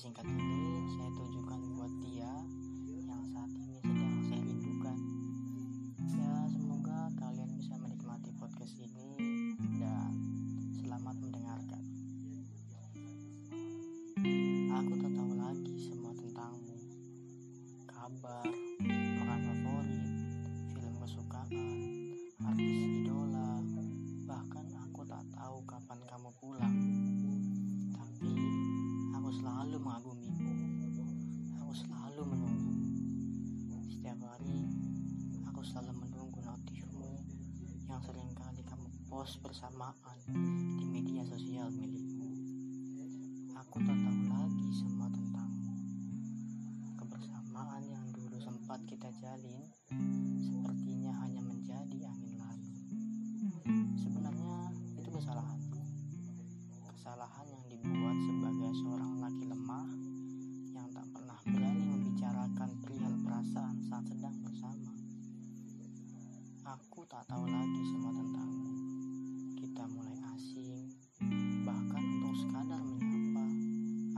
singkat ini saya tujukan yang sering kali kamu post bersamaan di media sosial milikmu. Aku tak tahu lagi semua tentangmu. Kebersamaan yang dulu sempat kita jalin sepertinya hanya menjadi angin lalu. Sebenarnya itu kesalahanku. Kesalahan yang dibuat sebagai seorang Aku tak tahu lagi semua tentangmu. Kita mulai asing, bahkan untuk sekadar menyapa,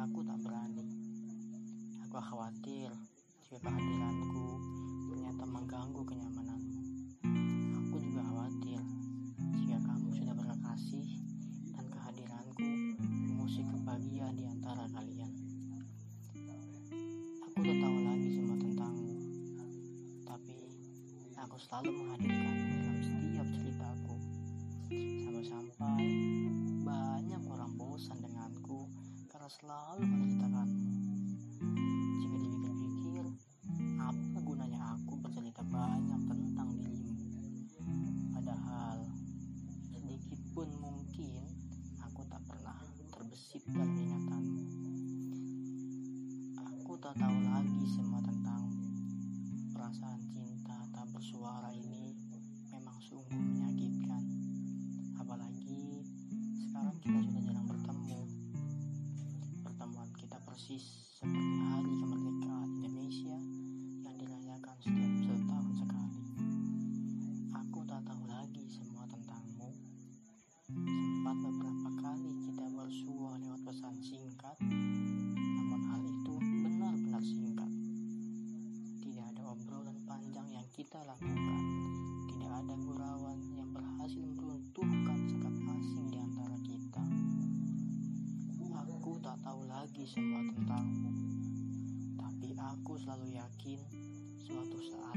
aku tak berani. Aku khawatir jika kehadiranku ternyata mengganggu kenyamananmu. Aku juga khawatir jika kamu sudah berkasih dan kehadiranku mengusik kebahagiaan di antara kalian. Aku tak tahu lagi semua tentangmu, tapi aku selalu menghadirkanmu karena selalu menceritakanmu. Jika dipikir-pikir, apa gunanya aku bercerita banyak tentang dirimu? Padahal, sedikit pun mungkin aku tak pernah terbesit dalam ingatanmu. Aku tak tahu lagi semua tentangmu. Perasaan cinta tak bersuara ini memang sungguh menyakitkan. Apalagi sekarang kita sudah persis seperti hari kemerdekaan Indonesia yang dirayakan setiap setahun sekali. Aku tak tahu lagi semua tentangmu. Sempat beberapa kali kita bersua lewat pesan singkat, namun hal itu benar-benar singkat. Tidak ada obrolan panjang yang kita lakukan. Semua tentangmu. Tapi aku selalu yakin suatu saat